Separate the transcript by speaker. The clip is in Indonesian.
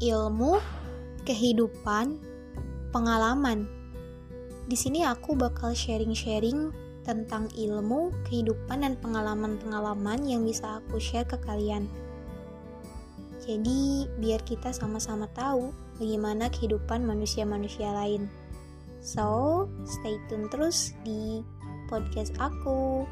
Speaker 1: ilmu, kehidupan, pengalaman. Di sini aku bakal sharing-sharing tentang ilmu, kehidupan, dan pengalaman-pengalaman yang bisa aku share ke kalian. Jadi, biar kita sama-sama tahu bagaimana kehidupan manusia-manusia lain. So, stay tune terus di podcast aku.